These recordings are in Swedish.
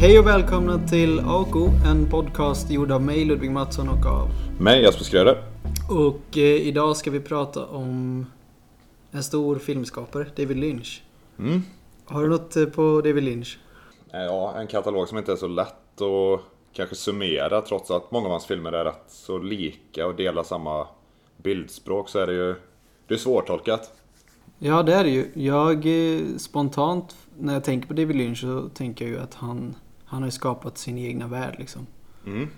Hej och välkomna till AKO, en podcast gjord av mig Ludvig Mattsson och av... Mig, Jesper Skröder. Och eh, idag ska vi prata om en stor filmskapare, David Lynch. Mm. Har du något eh, på David Lynch? Ja, en katalog som inte är så lätt att kanske summera trots att många av hans filmer är rätt så lika och delar samma bildspråk så är det ju det är svårtolkat. Ja, det är det ju. Jag eh, spontant, när jag tänker på David Lynch så tänker jag ju att han, han har ju skapat sin egna värld liksom. Mm.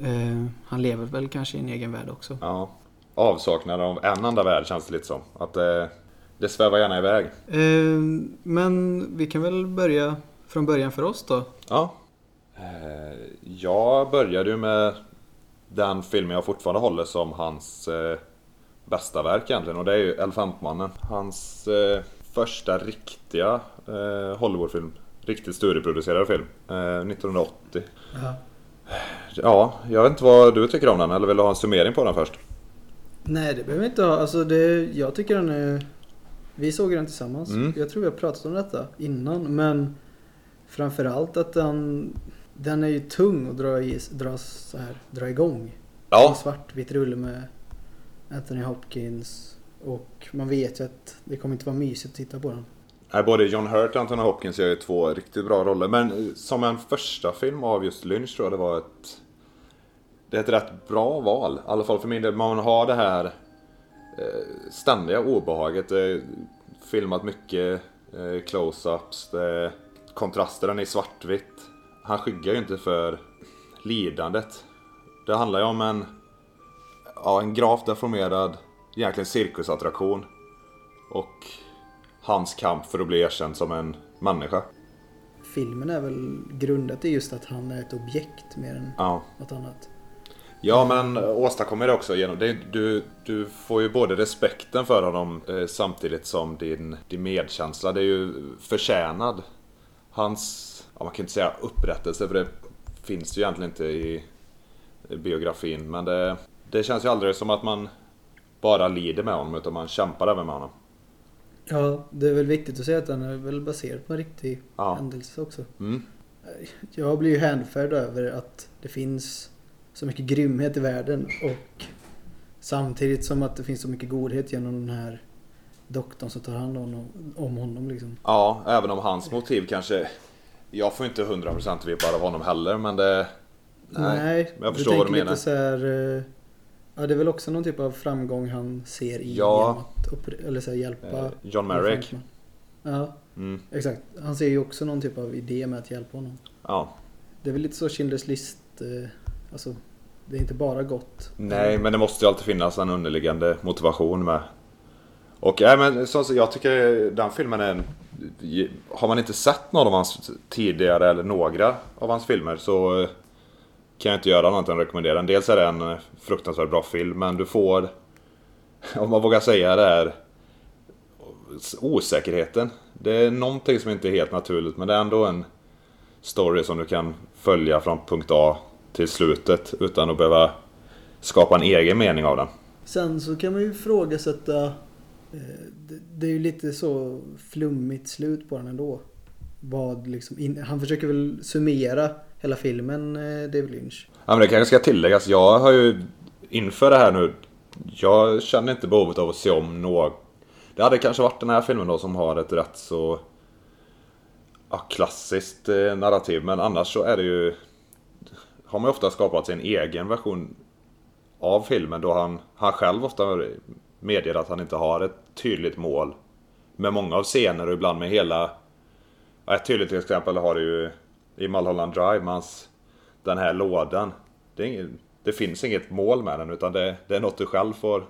Eh, han lever väl kanske i en egen värld också. Ja. Avsaknad av en enda värld känns det lite som. Att det, det svävar gärna iväg. Eh, men vi kan väl börja från början för oss då. Ja. Eh, Jag började ju med den filmen jag fortfarande håller som hans eh, bästa verk egentligen och det är ju Elefantmannen. Hans eh, första riktiga eh, Hollywoodfilm. Riktigt studieproducerad film. Eh, 1980. Ja. Ja, jag vet inte vad du tycker om den eller vill du ha en summering på den först? Nej, det behöver vi inte ha. Alltså det, jag tycker den är... Vi såg den tillsammans. Mm. Jag tror vi har pratat om detta innan. Men framförallt att den... Den är ju tung att dra, i, dra, så här, dra igång. Ja, en svartvit rulle med Anthony Hopkins. Och man vet ju att det kommer inte vara mysigt att titta på den. Nej, både John Hurt och Anthony Hopkins gör ju två riktigt bra roller. Men eh, som en första film av just Lynch tror jag det var ett... Det är ett rätt bra val. I alla fall för min del. Man har det här eh, ständiga obehaget. Det är filmat mycket eh, close-ups. Kontrasterna är är i svartvitt. Han skyggar ju inte för lidandet. Det handlar ju om en... Ja, en gravt deformerad, egentligen cirkusattraktion. Och hans kamp för att bli erkänd som en människa. Filmen är väl grundat i just att han är ett objekt mer än Ja. något annat. Ja, men åstadkommer det också genom... Det, du, du får ju både respekten för honom eh, samtidigt som din, din medkänsla. Det är ju förtjänad. Hans, ja, man kan inte säga upprättelse för det finns ju egentligen inte i biografin. Men det, det känns ju aldrig som att man bara lider med honom utan man kämpar även med honom. Ja, det är väl viktigt att säga att den är väl baserad på en riktig Ja. händelse också. Mm. Jag blir ju hänförd över att det finns så mycket grymhet i världen och samtidigt som att det finns så mycket godhet genom den här doktorn som tar hand om honom. Om honom liksom. Ja, även om hans motiv kanske... Jag får inte 100% vibbar av honom heller men det... Nej, men jag förstår du vad du menar. lite så här, eh, Ja, det är väl också någon typ av framgång han ser i Ja. att eller så här, hjälpa Eh, John Merrick. Ja, Mm. exakt. Han ser ju också någon typ av idé med att hjälpa honom. Ja. Det är väl lite så Schindler's list, eh, alltså det är inte bara gott. Nej, men det måste ju alltid finnas en underliggande motivation med. Och nej, men så, så jag tycker den filmen är en... Har man inte sett någon av hans tidigare eller några av hans filmer så eh, kan jag inte göra annat än rekommendera den. Dels är det en eh, fruktansvärt bra film men du får, om man vågar säga det här, osäkerheten. Det är någonting som inte är helt naturligt men det är ändå en story som du kan följa från punkt A till slutet utan att behöva skapa en egen mening av den. Sen så kan man ju ifrågasätta, eh, det, är ju lite så flummigt slut på den ändå. Vad liksom, han försöker väl summera hela filmen, eh, David Lynch. Ja, men det kanske ska tilläggas. Jag har ju inför det här nu. Jag känner inte behovet av att se om något. Det hade kanske varit den här filmen då som har ett rätt så ja, klassiskt eh, narrativ. Men annars så är det ju har man ju ofta skapat sin egen version av filmen då han, han själv ofta medger att han inte har ett tydligt mål. Med många av scener och ibland med hela... ja, Ett tydligt exempel har du ju i Mulholland Drive, med hans, den här lådan. Det, inget, det finns inget mål med den utan det, det är något du själv får,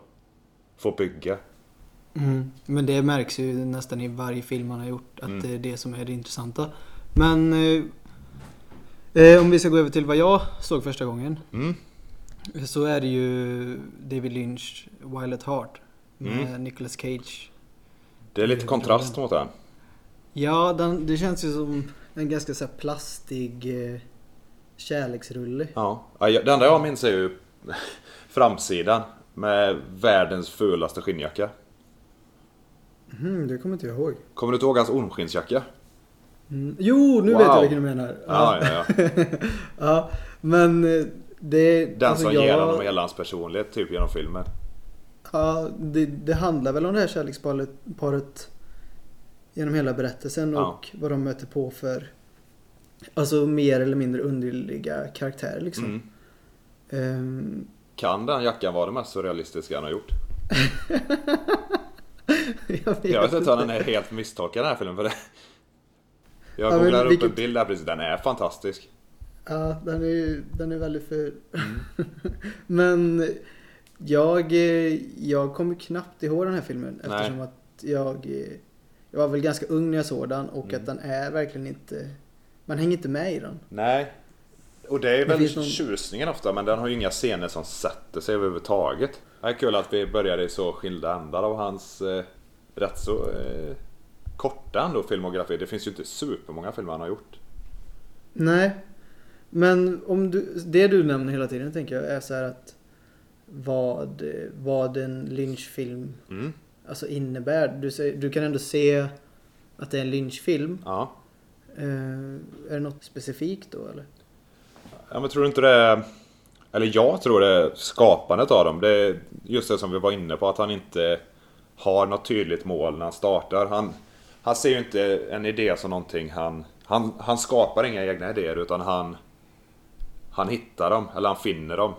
får bygga. Men det märks ju nästan i varje film han har gjort att Mm. det är det som är det intressanta. Men eh, eh, om vi ska gå över till vad jag såg första gången. Mm. Så är det ju David Lynch, Wild at Heart. Med Mm. Nicolas Cage. Det är lite kontrast mot den. Ja, den, det känns ju som en ganska så plastig eh, kärleksrulle. Ja. Det enda jag minns är ju framsidan med världens fulaste skinnjacka. Mm, det kommer inte jag ihåg. Kommer du inte ihåg hans ormskinnsjacka? Mm. Jo, nu vet Wow. jag vilken du menar. Ja, ja, ja. ja, men eh, det... Den alltså som jag- ger honom hela hans personlighet typ genom filmen. Ja, det, det handlar väl om det här kärleksparet paret genom hela berättelsen Ja. och vad de möter på för Alltså mer eller mindre underliga karaktärer liksom. Mm. Ehm, Kan den jackan vara det mest surrealistiska han har gjort? jag vet, Jag vet inte om den är helt misstolkad den här filmen för det. Jag Ja, googlade upp vilket- en bild där precis, den är fantastisk. Ja, den är den är väldigt ful. Mm. Men jag, eh, jag kommer knappt ihåg den här filmen Nej. eftersom att jag, eh, jag var väl ganska ung när jag såg den och Mm. att den är verkligen inte, man hänger inte med i den. Nej. Och det är Det väl finns någon- tjusningen ofta men den har ju inga scener som sätter sig överhuvudtaget. Det är kul att vi började i så skilda ändar av hans eh, rätt så eh, korta ändå filmografi. Det finns ju inte supermånga filmer han har gjort. Nej. Men om du, det du nämner hela tiden tänker jag är så här att vad, vad en lynchfilm Mm. Alltså innebär. Du, du kan ändå se att det är en lynchfilm. Ja. Eh, är det något specifikt då eller? Ja men tror du inte det är... Eller jag tror det är skapandet av dem. Det är just det som vi var inne på att han inte har något tydligt mål när han startar. Han, han ser ju inte en idé som någonting han... Han, han skapar inga egna idéer utan han... Han hittar dem, eller han finner dem.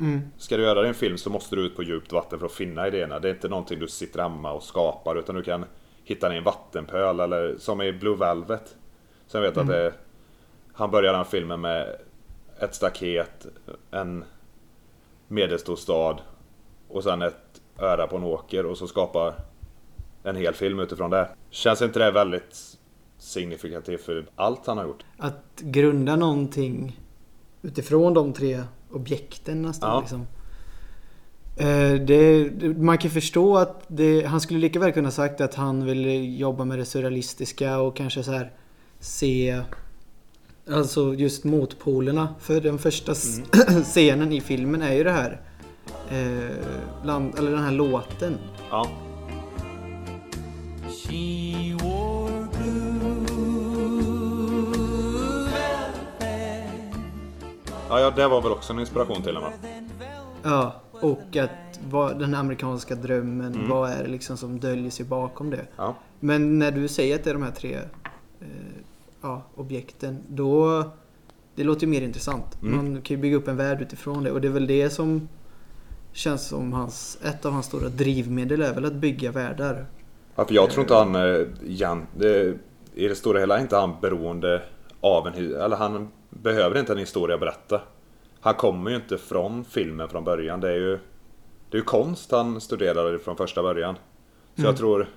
Mm. Ska du göra en film så måste du ut på djupt vatten för att finna idéerna. Det är inte någonting du sitter hemma och skapar utan du kan hitta den i en vattenpöl eller som i Blue Velvet. Sen vet jag att det, han börjar den filmen med ett staket, en medelstor stad och sen ett öra på en åker och så skapar en hel film utifrån det. Känns inte det väldigt signifikativt för allt han har gjort? Att grunda någonting utifrån de tre objekten nästan Ja. liksom. Eh, det, man kan förstå att det, han skulle lika väl kunna sagt att han vill jobba med det surrealistiska och kanske så här se Alltså just motpolerna. För den första s- scenen i filmen är ju det här eh, land, eller den här låten. Ja, ja, ja det var väl också en inspiration till honom. Ja, och att vad, den amerikanska drömmen, Mm. vad är det liksom som döljer sig bakom det? Ja. Men när du säger att det är de här tre eh, ja, objekten, då det låter ju mer intressant. Mm. Man kan ju bygga upp en värld utifrån det och det är väl det som känns som hans, ett av hans stora drivmedel är väl att bygga världar. Ja, för jag tror inte han, eh, igen, det, i det stora hela är inte han beroende av en eller han behöver inte en historia att berätta. Han kommer ju inte från filmen från början. Det är ju, det är konst han studerade från första början. Så jag tror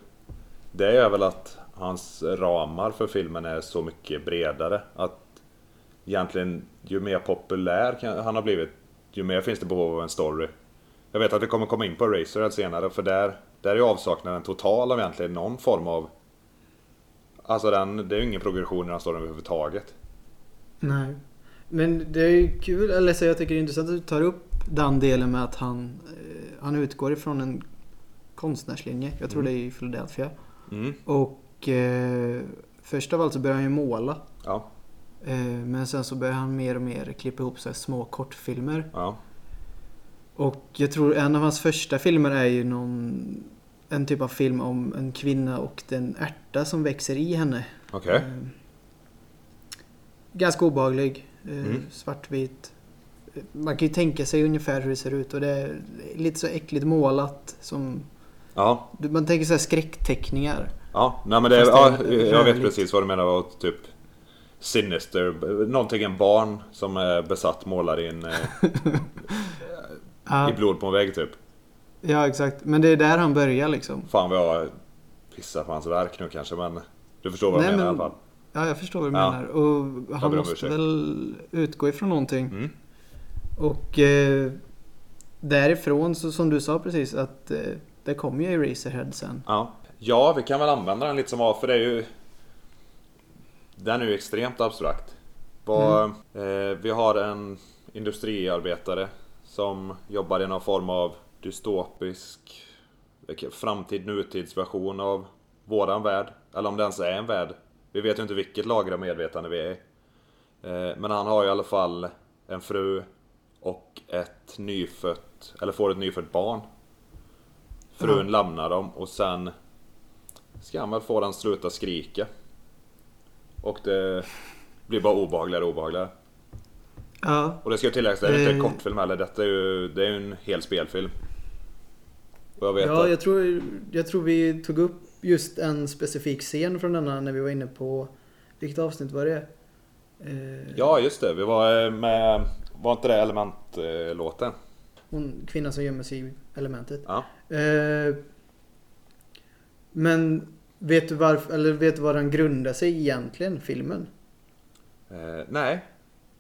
det är väl att hans ramar för filmen är så mycket bredare. Att egentligen ju mer populär han har blivit, ju mer finns det behov av en story. Jag vet att vi kommer komma in på Eraserhead senare för där, där är ju avsaknaden total av egentligen någon form av... Alltså den, det är ju ingen progression i den storyn överhuvudtaget. Nej. Men det är ju kul, eller så jag tycker det är intressant att du tar upp den delen med att han, eh, han utgår ifrån en konstnärslinje. Jag tror Mm. det är i Philadelphia. Mm. Och eh, först av allt så börjar han ju måla. Ja, Eh, men sen så börjar han mer och mer klippa ihop så små kortfilmer. ja. Och jag tror en av hans första filmer är ju någon en typ av film om en kvinna och den ärta som växer i henne. Okej. Eh, ganska obehaglig. Eh, Mm. Svartvit. Man kan ju tänka sig ungefär hur det ser ut och det är lite så äckligt målat som... Ja, Man tänker så här skräckteckningar. ja. Nej men det är, ja, jag vet precis vad du menar. Och typ Sinister, någonting en barn som är besatt målar in eh, i blod på en vägg typ. ja, exakt. Men det är där han börjar liksom. Fan vad jag pissar på hans verk nu kanske men du förstår vad jag Nej, menar men- i alla fall. Ja, jag förstår vad du Ja. menar. Och han måste väl utgå ifrån någonting. Mm. Och eh, därifrån, så, som du sa precis, att eh, det kommer ju Eraserhead sen. Ja. ja, vi kan väl använda den lite som av för det är ju Den är ju extremt abstrakt. Vad, eh, vi har en industriarbetare som jobbar i någon form av dystopisk framtid nutidsversion av våran värld. Eller om det ens är en värld. Vi vet ju inte vilket lager av medvetande vi är i. Eh, Men han har i alla fall en fru och ett nyfött, eller får ett nyfött barn. Frun lämnar dem och sen ska han väl få den sluta skrika. Och det blir bara obehagligare och obehagligare. Ja. Och det ska ju tilläggas, det är inte en Eh. kortfilm heller. Detta är ju, det är ju en hel spelfilm. Och jag vet Ja, att... jag tror, jag tror vi tog upp just en specifik scen från denna när vi var inne på... Vilket avsnitt var det? Eh, Ja, just det. Vi var eh, med... Var inte det Element-låten? Hon, kvinnan som gömmer sig i elementet. Ja. Eh, men vet du varför, eller vet du vad den grundar sig i egentligen, filmen? Eh, nej.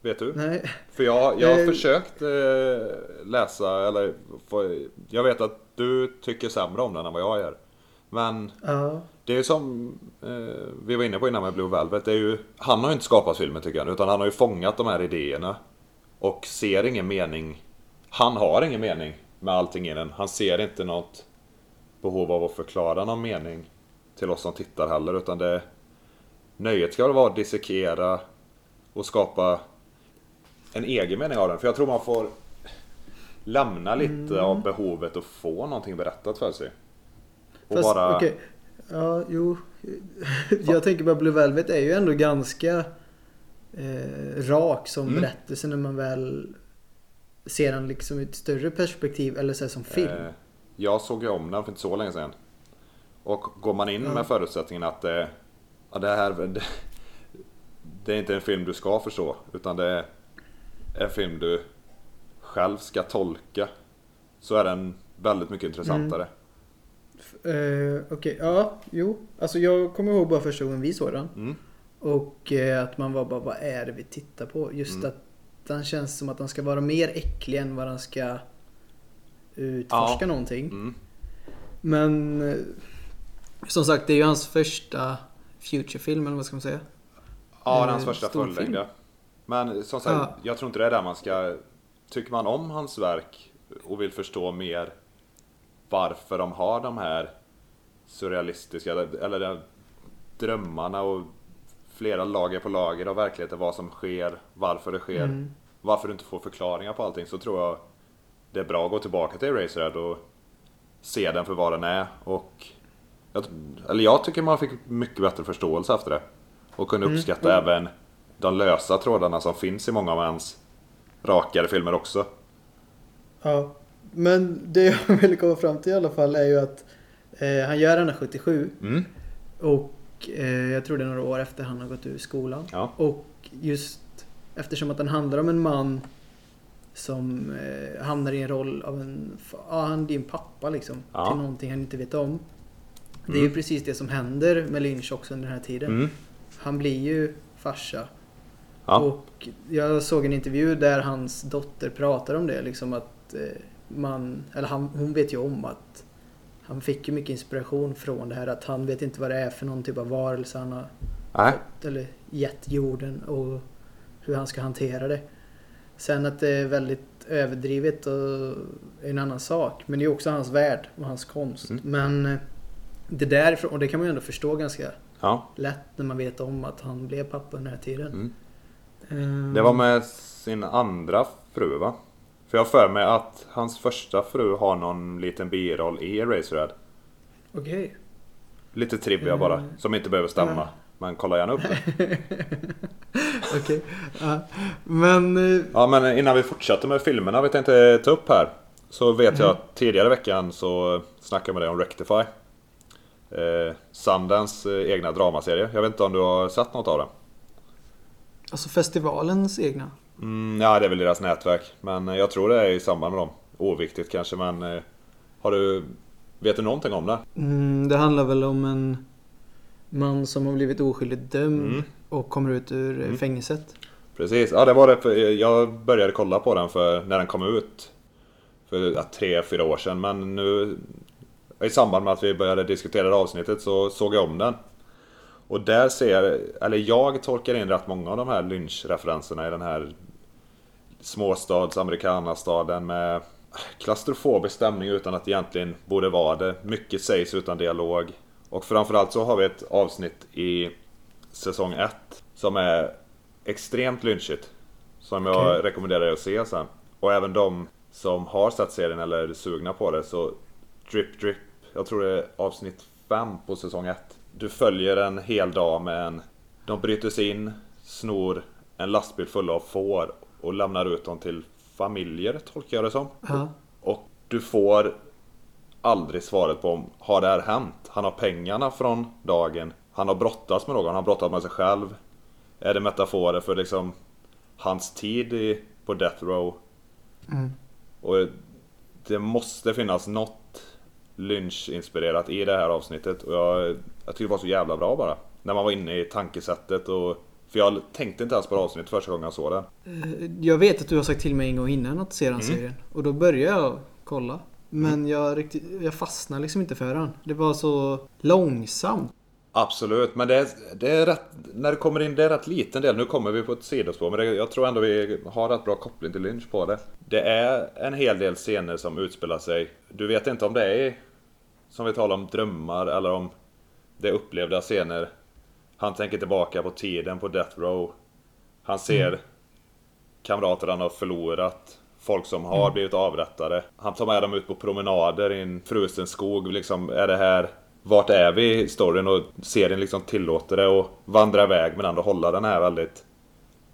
Vet du? Nej. För jag, jag har Eh. försökt eh, läsa, eller få, jag vet att du tycker sämre om den än vad jag gör. Men Ja. det är ju som eh, vi var inne på innan med Blue Velvet. Det är ju, han har ju inte skapat filmen tycker jag. Utan han har ju fångat de här idéerna. Och ser ingen mening. Han har ingen mening med allting i den. Han ser inte något behov av att förklara någon mening till oss som tittar heller. Utan det Nöjet ska väl vara att dissekera och skapa en egen mening av den. För jag tror man får lämna lite av behovet att få någonting berättat för sig. Och Fast bara... okej. Ja, jo. Jag tänker bara Blue Velvet är ju ändå ganska eh, rak som Mm. berättelse när man väl ser den liksom i ett större perspektiv eller så som film. Eh, jag såg ju om den för inte så länge sedan. Och går man in Ja. med förutsättningen att eh, ja, det här det, det är inte en film du ska förstå. Utan det är en film du själv ska tolka. Så är den väldigt mycket intressantare. Eh, Okej, ja, jo. Alltså jag kommer ihåg bara första gången vi såg den. Mm. Och eh, att man var bara, vad är det vi tittar på? Just Mm. att den känns som att den ska vara mer äcklig än vad den ska utforska Ja. någonting. Mm. Men eh, som sagt, det är ju hans första Future-film, eller vad ska man säga? Ja, Eh, hans första stor fullängda. Men som sagt, Ja. jag tror inte det är där man ska... Tycker man om hans verk och vill förstå mer varför de har de här surrealistiska, eller, drömmarna och flera lager på lager av verkligheten, vad som sker, varför det sker, Mm. varför du inte får förklaringar på allting, så tror jag det är bra att gå tillbaka till Eraserhead och se den för vad den är. Och jag, eller jag tycker man fick mycket bättre förståelse efter det. Och kunde Mm. uppskatta även de lösa trådarna som finns i många av hans rakare filmer också. Ja. Men det jag ville komma fram till i alla fall är ju att eh, han gör den här 77 Mm. och eh, jag tror det är några år efter han har gått ur skolan. Ja. Och just eftersom att den handlar om en man som eh, hamnar i en roll av en, ja han är din pappa liksom. Ja. Till någonting han inte vet om. Det är Mm. ju precis det som händer med Lynch också under den här tiden. Mm. Han blir ju farsa. Ja. Och jag såg en intervju där hans dotter pratar om det. Liksom att eh, man, eller han, hon vet ju om att han fick ju mycket inspiration från det här att han vet inte vad det är för någon typ av varelse han har Nej. fått eller gett jorden och hur han ska hantera det. Sen att det är väldigt överdrivet och är en annan sak. Men det är också hans värld och hans konst. Mm. Men eh, det därifrån, och det kan man ju ändå förstå ganska Ja. lätt när man vet om att han blev pappa under den här tiden. Mm. Ehm, Det var med sin andra fru va? För jag har för mig att hans första fru har någon liten biroll i Eraserhead. Okej. Lite trivia Mm. bara, som inte behöver stämma. Ja. Men kolla gärna upp det. Okej. Ja. Men... eh, Ja men innan vi fortsätter med filmerna vi tänkte ta upp här. Så vet jag Mm. att tidigare i veckan så snackade jag med dig om Rectify. Eh, Sundance eh, egna dramaserie. Jag vet inte om du har sett något av den? Alltså festivalens egna. Mm, ja det är väl deras nätverk. Men eh, jag tror det är i samband med dem. Oviktigt kanske men... Eh, har du... Vet du någonting om det? Mm, det handlar väl om en man som har blivit oskyldigt dömd Mm. och kommer ut ur eh, Mm. fängelset. Precis, ja det var det. För jag började kolla på den för när den kom ut. För ja, tre, fyra år sedan. Men nu i samband med att vi började diskutera det avsnittet så såg jag om den. Och där ser, eller jag tolkar in rätt många av de här lynchreferenserna i den här småstads amerikanastaden med klaustrofobisk stämning utan att det egentligen borde vara det. Mycket sägs utan dialog. Och framförallt så har vi ett avsnitt i säsong 1. Som är extremt lynchigt. Som jag Okej. rekommenderar er att se sen. Och även de som har sett serien eller är sugna på det så Drip Drip, jag tror det är avsnitt 5 på säsong 1. Du följer en hel dag med en... De bryter sig in, snor en lastbil full av får och lämnar ut dem till familjer, tolkar jag det som. Ja. Och du får aldrig svaret på om har det här hänt? Han har pengarna från dagen. Han har brottats med någon, han har brottats med sig själv. Är det metaforer för liksom hans tid i, på Death Row? Mm. Och det måste finnas något Lynch-inspirerat i det här avsnittet. Och jag, jag tycker det var så jävla bra bara. När man var inne i tankesättet och... För jag tänkte inte ens på det avsnittet första gången jag såg det. Eh, Jag vet att du har sagt till mig en gång innan att se den Mm. serien. Och då började jag kolla. Men jag, riktigt, jag fastnade liksom inte för den. Det var så långsamt. Absolut, men det är, det är rätt, när det kommer in, det är rätt liten del. Nu kommer vi på ett sidospår, men det, jag tror ändå vi har rätt bra koppling till Lynch på det. Det är en hel del scener som utspelar sig. Du vet inte om det är, som vi talar om, drömmar eller om det är upplevda scener. Han tänker tillbaka på tiden på Death Row. Han ser kamrater han har förlorat. Folk som har blivit avrättade. Han tar med dem ut på promenader i en frusen skog. Liksom, är det här... Vart är vi i storyn? Och serien liksom tillåter det och vandra iväg men ändå hålla den här väldigt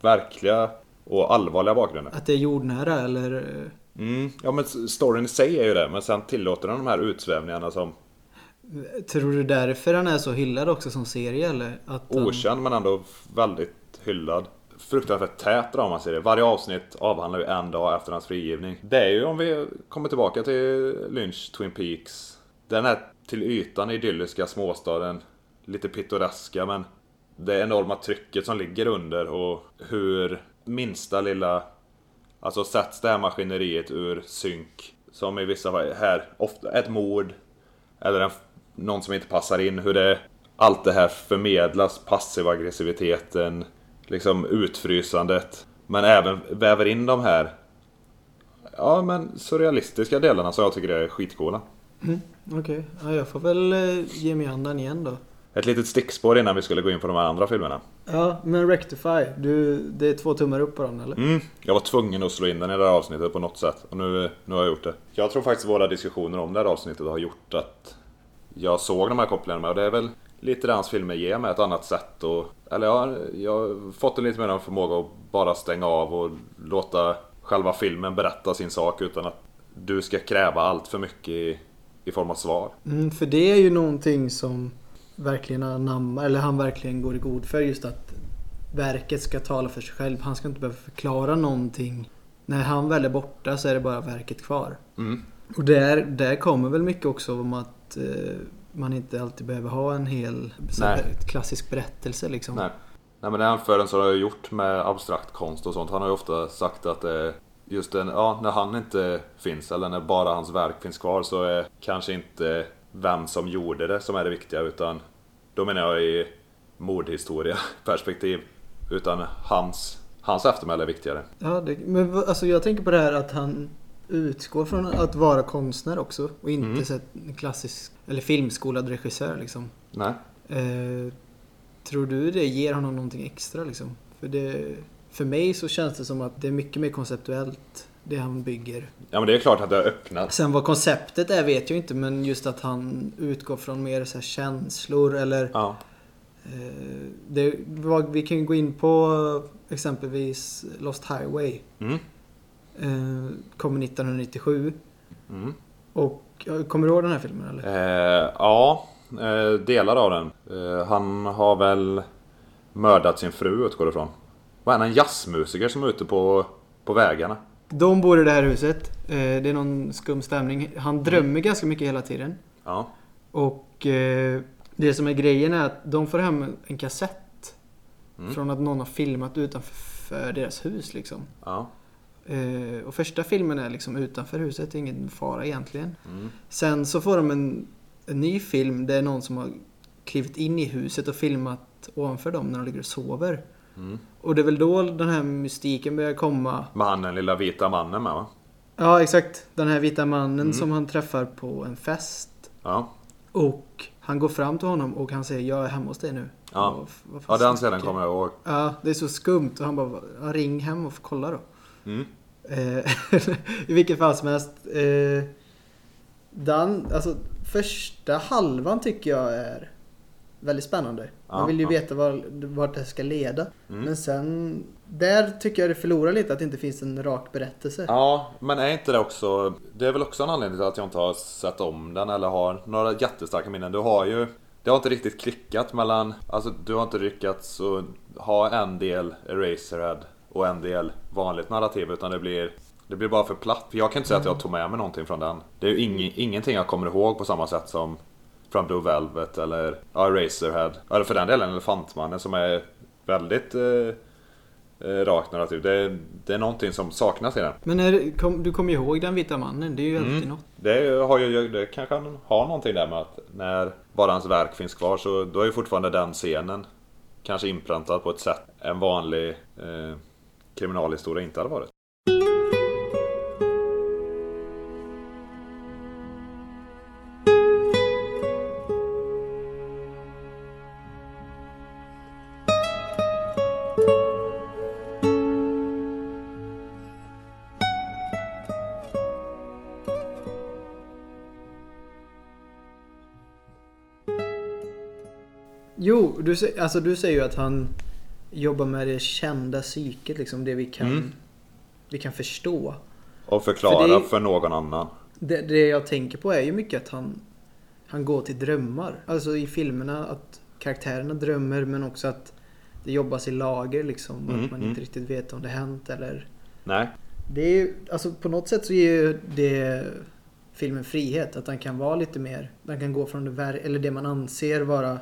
verkliga och allvarliga bakgrunden. Att det är jordnära eller... eh, Mm, ja men storyn i sig är ju det, men sen tillåter den de här utsvävningarna som Tror du därför den är så hyllad också som serie eller? Att han- okänd men ändå väldigt hyllad. Fruktansvärt tät dramaserie. Varje avsnitt avhandlar ju en dag efter hans frigivning. Det är ju om vi kommer tillbaka till Lynch Twin Peaks. Den är till ytan idylliska småstaden. Lite pittoreska men det enorma trycket som ligger under och hur minsta lilla Alltså sätts det här maskineriet ur synk. Som i vissa fall, här, ofta ett mord. Eller en, någon som inte passar in. Hur det, allt det här förmedlas. Passiv aggressiviteten. Liksom utfrysandet. Men även väver in de här Ja men surrealistiska delarna som jag tycker är skitcoola. Mm, Okej, ja, jag får väl eh, ge mig an den igen då. Ett litet stickspår innan vi skulle gå in på de här andra filmerna. Ja, men Rectify. Du, det är två tummar upp på den eller? Mm, jag var tvungen att slå in den i det här avsnittet på något sätt. Och nu, nu har jag gjort det. Jag tror faktiskt våra diskussioner om det här avsnittet har gjort att jag såg de här kopplingarna med. Och det är väl lite det hans filmer ger mig ett annat sätt. Och, eller jag, jag har fått en lite mer en förmåga att bara stänga av och låta själva filmen berätta sin sak utan att du ska kräva allt för mycket i, i form av svar. Mm, för det är ju någonting som verkligen anammar, eller han verkligen går i god för just att verket ska tala för sig själv. Han ska inte behöva förklara någonting. När han väl är borta så är det bara verket kvar. Mm. Och där, där kommer väl mycket också om att eh, man inte alltid behöver ha en hel här, klassisk berättelse liksom. Nej. Nej men den jämförelsen jag har gjort med abstrakt konst och sånt. Han har ju ofta sagt att det just den, ja, när han inte finns eller när bara hans verk finns kvar så är kanske inte vem som gjorde det som är det viktiga utan då menar jag i mordhistoria perspektiv. Utan hans, hans eftermäle är viktigare. Ja, det, men alltså jag tänker på det här att han utgår från att vara konstnär också och inte Mm. så klassisk eller filmskolad regissör liksom. Nej. Eh, tror du det ger honom någonting extra liksom? För, det, för mig så känns det som att det är mycket mer konceptuellt det han bygger. Ja men det är klart att det har öppnat. Sen vad konceptet är vet jag inte men just att han utgår från mer så här känslor eller Ja. eh, det, Vi kan ju gå in på exempelvis Lost Highway. Mm. Eh, kom 1997. Mm. Och kommer du ihåg den här filmen eller? Eh, ja, eh, delar av den. Eh, han har väl mördat sin fru utgår det ifrån. Vad är han, en jazzmusiker som är ute på, på vägarna? De bor i det här huset. Eh, det är någon skum stämning. Han drömmer ganska mycket hela tiden. Ja. Och eh, det som är grejen är att de får hem en kassett. Mm. Från att någon har filmat utanför deras hus liksom. Ja. Eh, och första filmen är liksom utanför huset, ingen fara egentligen. Mm. Sen så får de en, en ny film där någon som har klivit in i huset och filmat ovanför dem när de ligger och sover. Mm. Och det är väl då den här mystiken börjar komma. Med han den lilla vita mannen med va? Ja, exakt. Den här vita mannen Mm. som han träffar på en fest. Ja. Och Han går fram till honom och han säger jag är hemma hos dig nu. Ja. Fan Ja, den scenen kommer jag ihåg. Ja, det är så skumt. Och han bara, "Ja, ring hem och kolla då. Mm. Eh, I vilket fall som helst. Eh, den, alltså första halvan tycker jag är väldigt spännande. Man vill ju veta var, vart det ska leda. Mm. Men sen, där tycker jag det förlorar lite att det inte finns en rak berättelse. Ja, men är inte det också... Det är väl också en anledning till att jag inte har sett om den eller har några jättestarka minnen. Du har ju... Det har inte riktigt klickat mellan... Alltså du har inte lyckats ha en del Eraserhead och en del vanligt narrativ utan det blir... Det blir bara för platt. Jag kan inte säga att jag tog med mig någonting från den. Det är ju ing, ingenting jag kommer ihåg på samma sätt som från Blue Velvet eller ja, Eraserhead. Eller för den delen Elefantmannen som är väldigt eh, eh, rakt narrativ. Det, det är någonting som saknas i den. Men är, kom, du kommer ihåg den vita mannen. Det är ju alltid Mm. något. Det, har ju, det kanske han har någonting där med att när bara hans verk finns kvar så då är ju fortfarande den scenen kanske inpräntad på ett sätt en vanlig eh, kriminalhistoria inte hade varit. Du, alltså, du säger ju att han jobbar med det kända psyket. Liksom, det vi kan, Mm. vi kan förstå. Och förklara För för, det- någon annan. Det, det jag tänker på är ju mycket att han, han går till drömmar. Alltså i filmerna att karaktärerna drömmer men också att det jobbas i lager liksom. Mm, att man mm. inte riktigt vet om det hänt eller... Nej. Det är ju, alltså på något sätt så ger ju det filmen frihet. Att den kan vara lite mer, den kan gå från det, eller det man anser vara,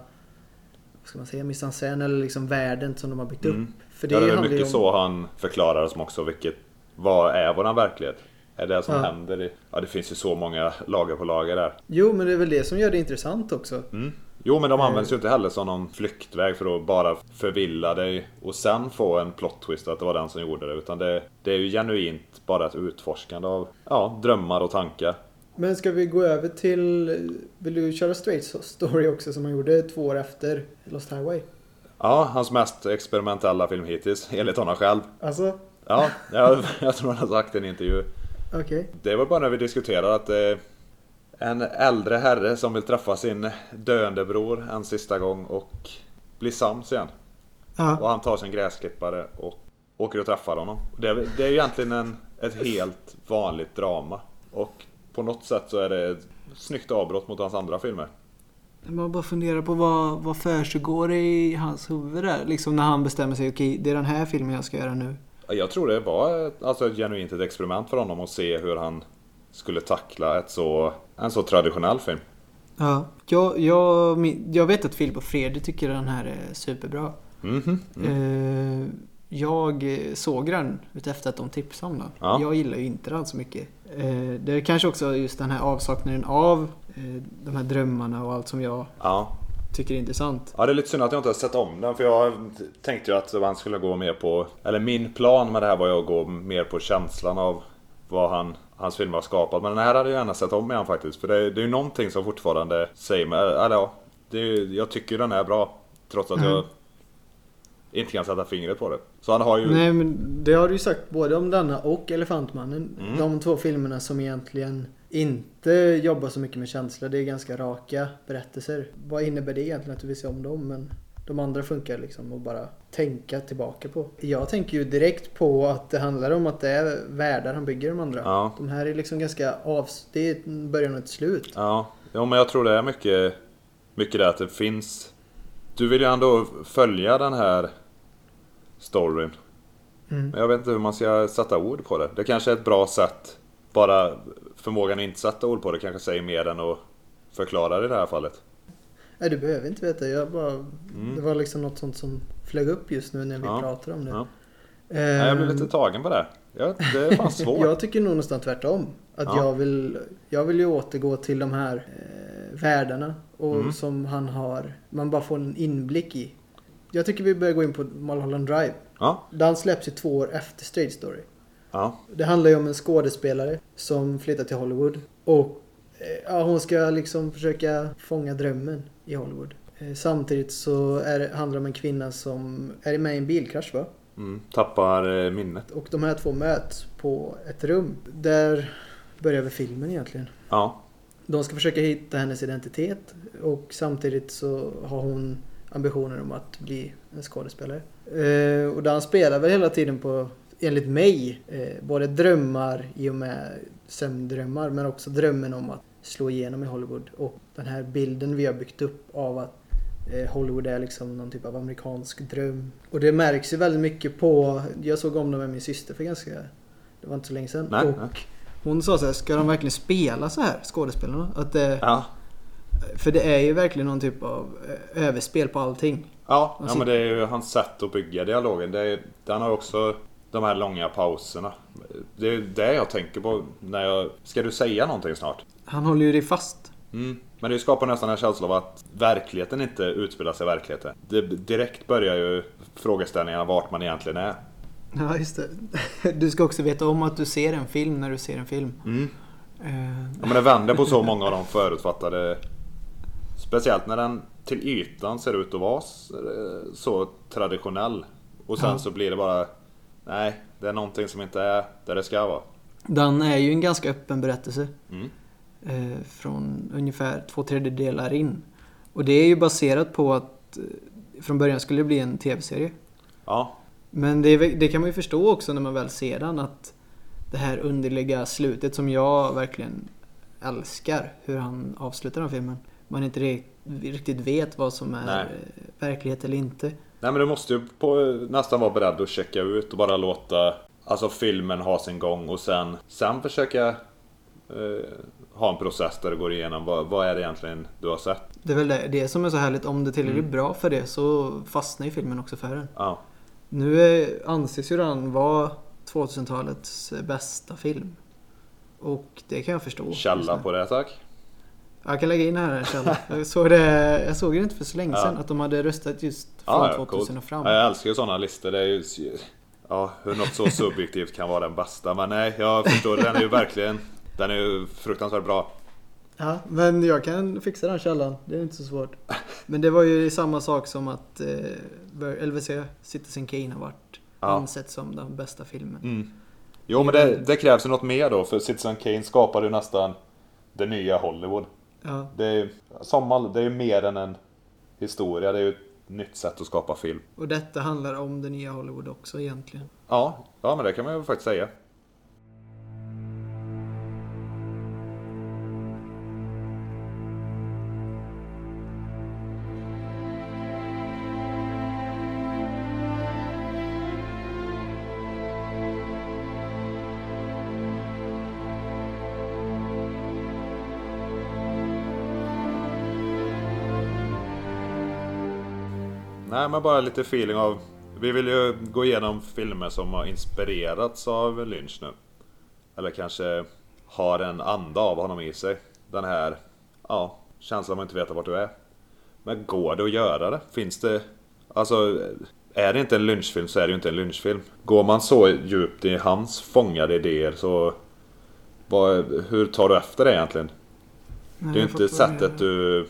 vad ska man säga, mise en scène eller liksom världen som de har byggt Mm. upp. För Det, ja, det är mycket om- så han förklarar som också vilket vad är våran verklighet? Är det som Ja. händer? I, ja det finns ju så många lager på lager där. Jo men det är väl det som gör det intressant också. Mm. Jo men de Eh. används ju inte heller som någon flyktväg för att bara förvilla dig och sen få en plot twist att det var den som gjorde det. Utan det, det är ju genuint bara ett utforskande av ja, drömmar och tankar. Men ska vi gå över till, vill du köra Straight Story också som han gjorde två år efter Lost Highway? Ja, hans mest experimentella film hittills, enligt honom själv. Alltså, Ja, jag, jag tror han har sagt i en intervju. okej. Det var bara när vi diskuterade att eh, en äldre herre som vill träffa sin döende bror en sista gång och bli sams igen. Ja. Och han tar sin gräsklippare och åker och träffar honom. Det är, det är ju egentligen en, ett helt vanligt drama. Och på något sätt så är det ett snyggt avbrott mot hans andra filmer. Man bara funderar på vad, vad försiggår i hans huvud där. Liksom när han bestämmer sig, okej det är den här filmen jag ska göra nu. Jag tror det var ett, alltså ett genuint ett experiment för honom att se hur han skulle tackla ett så, en så traditionell film. Ja. Jag, jag, jag vet att Filip och Fredrik tycker den här är superbra. Mhm. Mm. Eh, jag såg den efter att de tipsade om den. Ja. Jag gillar ju inte den så mycket. Eh, det är kanske också just den här avsaknaden av eh, de här drömmarna och allt som jag Ja. tycker är intressant. Ja, det är lite synd att jag inte har sett om den för jag tänkte ju att man skulle gå mer på... Eller min plan med det här var ju att gå mer på känslan av vad han, hans film har skapat. Men den här hade jag gärna sett om igen faktiskt. För det, det är ju någonting som fortfarande säger mig... Eller ja, det är, jag tycker den är bra. Trots att Mm. jag inte kan sätta fingret på det. Så han har ju... Nej men det har du ju sagt både om denna och Elefantmannen. Mm. De två filmerna som egentligen inte jobbar så mycket med känslor. Det är ganska raka berättelser. Vad innebär det egentligen att du vill se om dem? Men de andra funkar liksom att bara tänka tillbaka på. Jag tänker ju direkt på att det handlar om att det är världar han bygger de andra. Ja. De här är liksom ganska avs... Det är början och ett slut. Ja, jo, men jag tror det är mycket, mycket det att det finns... Du vill ju ändå följa den här storyn. Mm. Men jag vet inte hur man ska sätta ord på det. Det kanske är ett bra sätt. Bara förmågan att inte sätta ord på det kanske säger mer än att förklara det i det här fallet. Nej du behöver inte veta. Jag bara... Det var liksom något sånt som flög upp just nu när vi Mm. Ja. pratade om det. Ja. Nej, jag blir lite tagen på det. Ja, det är fan svårt. Jag tycker nog nästan tvärtom. Att Ja. jag, vill, jag vill ju återgå till de här eh, världarna. Och Mm. som han har. Man bara får en inblick i. Jag tycker vi börjar gå in på Mulholland Drive. Ja, Den släpps ju två år efter Straight Story. ja, Det handlar ju om en skådespelare som flyttar till Hollywood. Och Eh, Ja, hon ska liksom försöka fånga drömmen i Hollywood. Eh, Samtidigt så är handlar det om en kvinna som är med i en bilkrasch va? Mm, tappar eh, minnet. Och de här två möts på ett rum. Där börjar väl filmen egentligen. Ja. De ska försöka hitta hennes identitet och samtidigt så har hon ambitioner om att bli en skådespelare. Eh, och Dan spelar väl hela tiden på, enligt mig, eh, både drömmar i och med sömndrömmar men också drömmen om att slå igenom i Hollywood. Och den här bilden vi har byggt upp av att eh, Hollywood är liksom någon typ av amerikansk dröm. Och det märks ju väldigt mycket på, jag såg om det med min syster för ganska, det var inte så länge sedan. Nej, och nej. Hon sa så här, ska de verkligen spela så här, skådespelarna? Att det, Ja. för det är ju verkligen någon typ av eh, överspel på allting. Ja, ja men det är ju hans sätt att bygga dialogen. Det är, den har också de här långa pauserna. Det är det jag tänker på när jag... Ska du säga någonting snart? Han håller ju dig fast. Mm. Men det skapar nästan en känsla av att verkligheten inte utspelar sig i verkligheten. Det, direkt börjar ju frågeställningarna vart man egentligen är. Ja, just det. Du ska också veta om att du ser en film när du ser en film. Mm. Eh, Ja, men det vänder på så många av de förutfattade... Speciellt när den till ytan ser ut att vara eh, så traditionell. Och sen Ja. så blir det bara... Nej, det är någonting som inte är där det ska vara. Den är ju en ganska öppen berättelse. Mm. Eh, från ungefär två tredjedelar in. Och det är ju baserat på att eh, från början skulle det bli en tv-serie. Ja, Men det, det kan man ju förstå också när man väl ser den att det här underliga slutet som jag verkligen älskar hur han avslutar den filmen. Man inte ri- riktigt vet vad som är Nej. eh, verklighet eller inte. Nej men du måste ju på, nästan vara beredd att checka ut och bara låta Alltså filmen ha sin gång och sen, sen försöka eh, ha en process där du går igenom vad, vad är det egentligen du har sett. Det är väl det, det som är så härligt. Om det tillräckligt Mm. bra för det så fastnar ju filmen också för den. Ja, Nu är, anses ju den vara 2000-talets bästa film. Och det kan jag förstå. källa på det tack. Jag kan lägga in här en källa. Jag såg det, jag såg det inte för så länge Ja. sedan att de hade röstat just från Ja, ja, 2000 coolt. och fram. Ja, jag älskar ju sådana listor. Det är ju... Ja, hur något så subjektivt kan vara den bästa. Men nej, jag förstår. Den är ju verkligen... Den är ju fruktansvärt bra. Ja, men jag kan fixa den källan. Det är inte så svårt. Men det var ju samma sak som att eh, LVC, Citizen Kane har varit Ja. ansett som den bästa filmen. Mm. Jo, men det, det krävs ju något mer då. För Citizen Kane skapade ju nästan det nya Hollywood. Ja, Det är som all, det är ju mer än en historia. Det är ju ett nytt sätt att skapa film. och detta handlar om det nya Hollywood också egentligen. Ja, ja men det kan man ju faktiskt säga. Nej, men bara lite feeling av... Vi vill ju gå igenom filmer som har inspirerats av Lynch nu. Eller kanske har en anda av honom i sig. Den här, ja, känslan av att inte veta vart du är. Men går det att göra det? Finns det... Alltså, är det inte en Lynchfilm så är det ju inte en Lynchfilm. Går man så djupt i hans fångade idéer så... Vad, hur tar du efter det egentligen? Nej, Det är ju inte sättet du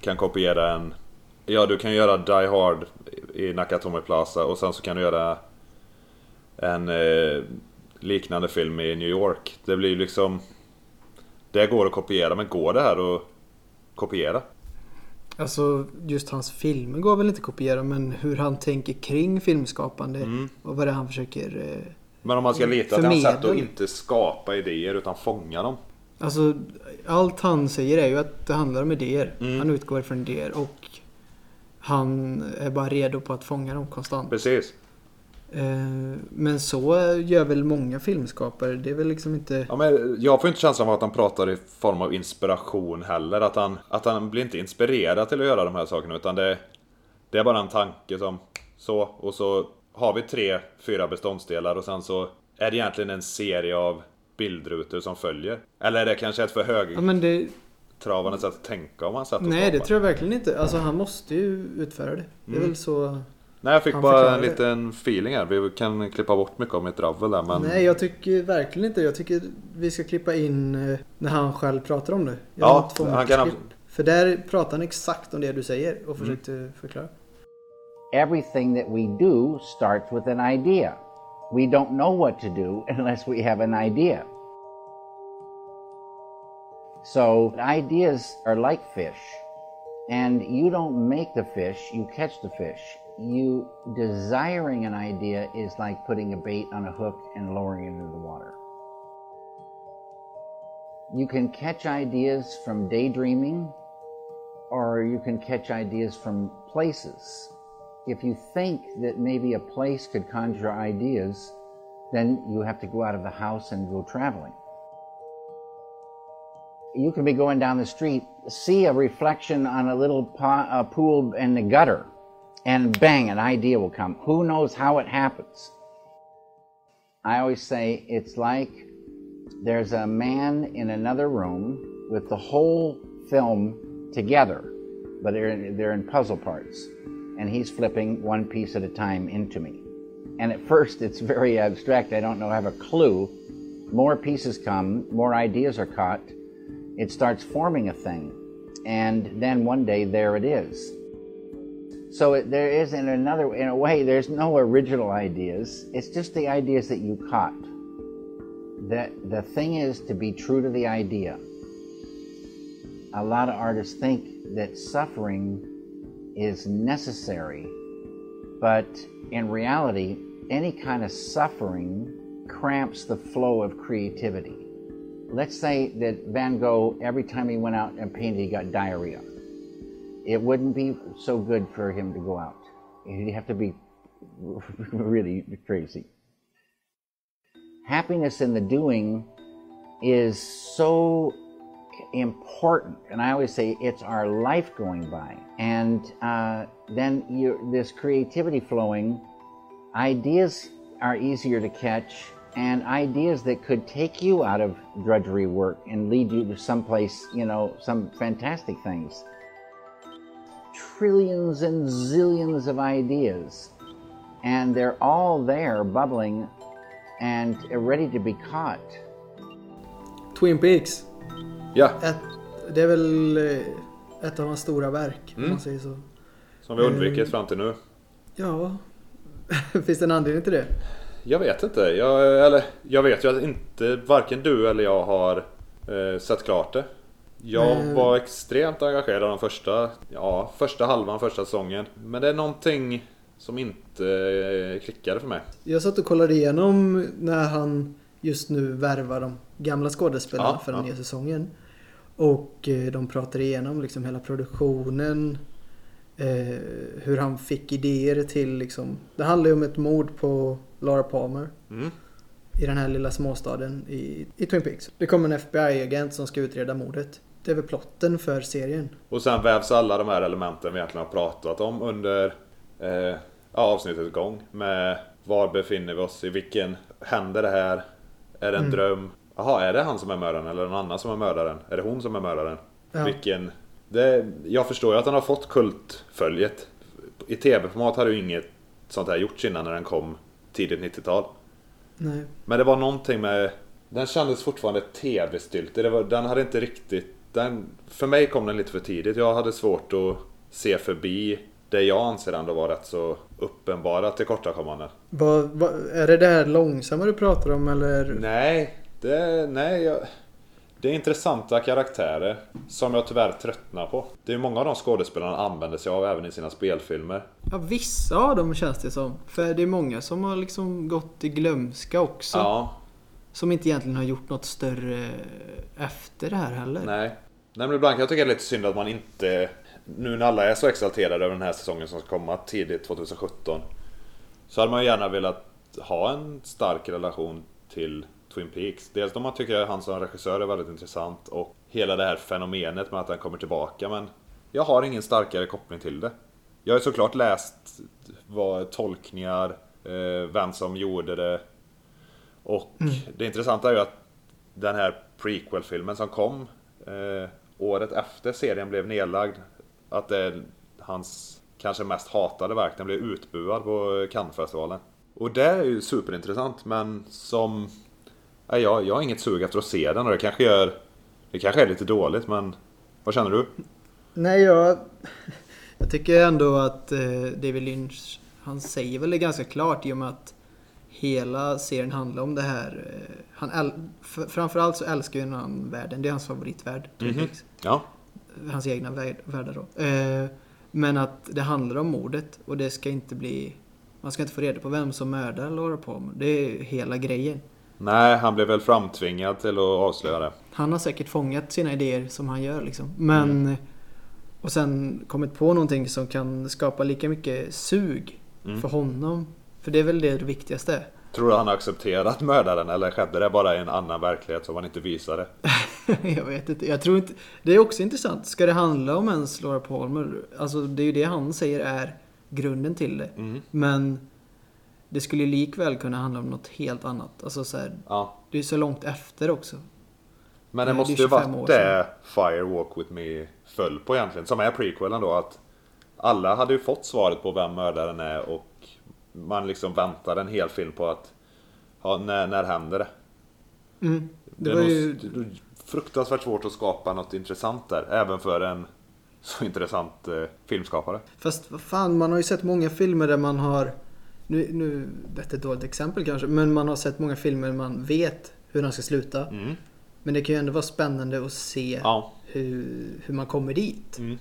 kan kopiera en... Ja, du kan göra Die Hard i Nakatomi Plaza och sen så kan du göra en eh, liknande film i New York. Det blir liksom... Det går att kopiera, men går det här att kopiera? Alltså just hans filmer går väl inte att kopiera men hur han tänker kring filmskapande Mm. och vad det är han försöker... eh, Men om man ska lita till hans sätt att Förmedla. inte skapa idéer utan fånga dem. Alltså allt han säger är ju att det handlar om idéer. Mm. Han utgår från idéer och han är bara redo på att fånga dem konstant. Precis. Eh, Men så gör väl många filmskapare. Det är väl liksom inte... Ja, men jag får inte känslan av att han pratar i form av inspiration heller. Att han, att han blir inte inspirerad till att göra de här sakerna. Utan det, det är bara en tanke som så. Och så har vi tre, fyra beståndsdelar och sen så är det egentligen en serie av bildrutor som följer. Eller är det kanske ett för Ja, men det... högtravande sätt att tänka om hans sätt att Nej, det tror jag verkligen inte. Alltså han måste ju utföra det. Det är Mm. väl så Nej, jag fick Han bara en liten feeling här. Vi kan klippa bort mycket av mitt dravel där, men... Nej, jag tycker verkligen inte Jag tycker vi ska klippa in eh, när han själv pratar om det. Jag Ja, han kan. För där pratar han exakt om det du säger och försökte förklara. everything that we do starts with an idea. We don't know what to do unless we have an idea. So, ideas are like fish, and you don't make the fish, you catch the fish. You desiring an idea is like putting a bait on a hook and lowering it into the water. You can catch ideas from daydreaming, or you can catch ideas from places if you think that maybe a place could conjure ideas, then you have to go out of the house and go traveling. You can be going down the street, see a reflection on a little po- uh, pool in the gutter, and bang, an idea will come. Who knows how it happens? I always say it's like there's a man in another room with the whole film together, but they're in, they're in puzzle parts, and he's flipping one piece at a time into me. And at first, it's very abstract. I don't know, I have a clue. More pieces come, more ideas are caught. It starts forming a thing, and then one day there it is. So it, there is, in another, in a way, there's no original ideas. It's just the ideas that you caught. That the thing is to be true to the idea. A lot of artists think that suffering is necessary, but in reality, any kind of suffering cramps the flow of creativity. Let's say that Van Gogh, every time he went out and painted, he got diarrhea. It wouldn't be so good for him to go out. He'd have to be really crazy. Happiness in the doing is so important and i always say it's our life going by and uh, then you this creativity flowing ideas are easier to catch and ideas that could take you out of drudgery work and lead you to someplace you know some fantastic things trillions and zillions of ideas and they're all there bubbling and ready to be caught Twin Peaks. Ja, Ett, det är väl eh, ett av hans stora verk om Mm. man säger så. som vi har undvikit fram till nu. Ja, finns det en anledning till det? Jag vet inte. Jag, eller, jag vet ju att inte varken du eller jag har eh, sett klart det. Jag Men- var extremt engagerad den första, ja, första halvan, första säsongen. Men det är någonting som inte eh, klickade för mig. Jag satt och kollade igenom när han just nu värvar de gamla skådespelarna Ja, för den ja. nya säsongen. Och eh, de pratar igenom liksom hela produktionen. Eh, hur han fick idéer till liksom. Det handlar ju om ett mord på Laura Palmer. Mm. I den här lilla småstaden i, i Twin Peaks. Det kommer en FBI-agent som ska utreda mordet. Det är väl plotten för serien. Och sen vävs alla de här elementen vi egentligen har pratat om under eh, avsnittets gång. Med var befinner vi oss? I vilken händer det här? Är det en dröm? Jaha, är det han som är mördaren eller någon annan som är mördaren? Är det hon som är mördaren? Ja. Vilken... Det, jag förstår ju att den har fått kultföljet. I tv-format hade ju inget sånt här gjorts innan när den kom tidigt 90-tal. Nej. Men det var någonting med... Den kändes fortfarande tv-styltig. Den hade inte riktigt... Den, för mig kom den lite för tidigt. Jag hade svårt att se förbi det jag anser ändå var rätt så uppenbara tillkortakommanden. Är det det här långsamma du pratar om eller? Nej, det... Nej, jag, det är intressanta karaktärer som jag tyvärr tröttnar på. Det är många av de skådespelarna använder sig av även i sina spelfilmer. Ja, vissa av dem känns det som. För det är många som har liksom gått i glömska också. Ja, Som inte egentligen har gjort något större efter det här heller. Nej. Nej men ibland kan jag tycka det är lite synd att man inte... Nu när alla är så exalterade över den här säsongen som ska komma tidigt 2017. Så hade man ju gärna velat ha en stark relation till Twin Peaks. Dels då man tycker att han som regissör är väldigt intressant och hela det här fenomenet med att han kommer tillbaka men jag har ingen starkare koppling till det. Jag har såklart läst vad tolkningar, eh, vem som gjorde det och det intressanta är ju att den här prequel-filmen som kom eh, året efter serien blev nedlagd. Att det är hans kanske mest hatade verk. Den blev utbuad på Cannesfestivalen. Och det är ju superintressant men som... Nej, jag, jag har inget sug efter att se den och det kanske gör... Det kanske är lite dåligt men... Vad känner du? Nej, jag, jag tycker ändå att eh, David Lynch, han säger väl det ganska klart i och med att hela serien handlar om det här. Eh, han äl, framförallt så älskar ju han världen, det är hans favoritvärld. Mhm. Peaks. Ja. Hans egna värld, världar då. Eh, men att det handlar om mordet och det ska inte bli... Man ska inte få reda på vem som mördar Laura Palmer. Det är hela grejen. Nej, han blev väl framtvingad till att avslöja det. Han har säkert fångat sina idéer som han gör liksom. Men... Mm. Och sen kommit på någonting som kan skapa lika mycket sug Mm. för honom. För det är väl det viktigaste. Tror du han har accepterat mördaren eller skedde det bara i en annan verklighet som han inte visade? jag vet inte. Jag tror inte... Det är också intressant. Ska det handla om ens Laura Palmer? Alltså det är ju det han säger är grunden till det. Mm. Men det skulle likväl kunna handla om något helt annat. Alltså så här, Ja. det är så långt efter också. Men det Nej, måste ju 25 varit det Fire Walk With Me föll på egentligen. Som är prequelen då att alla hade ju fått svaret på vem mördaren är och man liksom väntade en hel film på att ja, när, när händer det? Mm. Det, Det, var är ju... fruktansvärt svårt att skapa något intressant där. Även för en så intressant eh, filmskapare. Fast vad fan, man har ju sett många filmer där man har... Nu, nu detta är ett dåligt exempel kanske, men man har sett många filmer man vet hur den ska sluta. Mm. Men det kan ju ändå vara spännande att se Ja. hur, hur man kommer dit. Mm.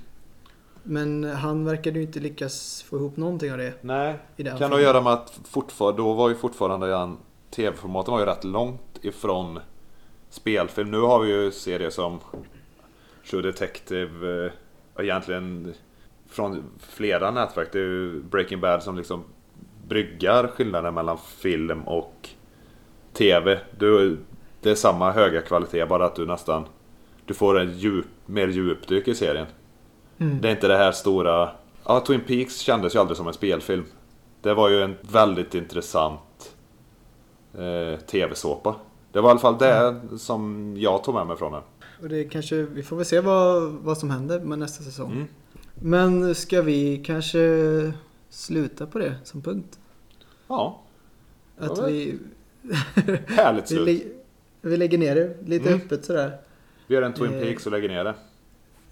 Men han verkade ju inte lyckas få ihop någonting av det. Nej, kan filmen. nog göra med att fortfarande, då var ju fortfarande den tv-formaten var ju rätt långt ifrån spelfilm. Nu har vi ju serier som True Detective, eh, egentligen från flera nätverk. Det är ju Breaking Bad som liksom bryggar skillnaden mellan film och TV. Du, det är samma höga kvalitet bara att du nästan du får en djup, mer djupdyk i serien. Mm. Det är inte det här stora... Ja, Twin Peaks kändes ju aldrig som en spelfilm. Det var ju en väldigt intressant eh, TV-såpa. Det var i alla fall det som jag tog med mig från den. Och det kanske, vi får väl se vad, vad som händer med nästa säsong. Mm. Men ska vi kanske sluta på det som punkt? Ja, Att Ja, vi, härligt vi, slut. lä- vi lägger ner det lite Mm. öppet sådär. Vi gör en Twin Eh. Peaks och lägger ner det.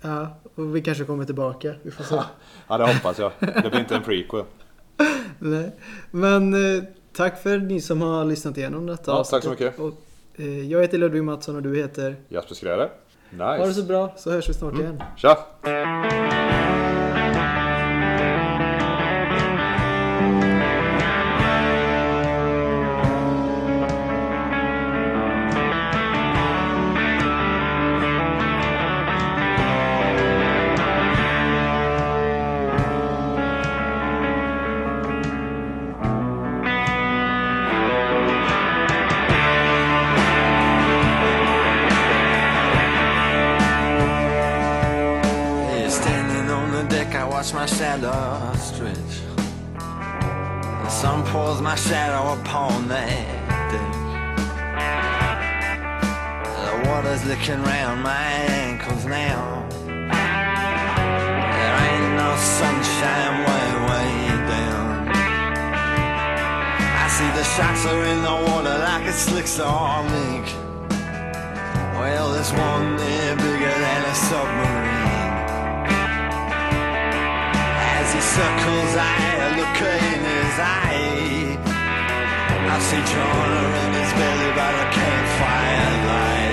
Ja, och vi kanske kommer tillbaka. Vi får se. Ja, det hoppas jag. Det blir inte en prequel. Nej. Men eh, tack för ni som har lyssnat igenom detta Ja, tack så mycket. Och, eh, jag heter Ludvig Mattsson och du heter? Jasper Skräder. Ha det så Nice. bra så hörs vi snart igen. Tja! I watch my shadow stretch. The sun pours my shadow upon that deck. The water's licking round my ankles now. There ain't no sunshine way, way down. I see the sharks are in the water like a slick link. Well, there's one there bigger than a submarine. Circles, I look in his eye. I see John in his belly by the campfire light.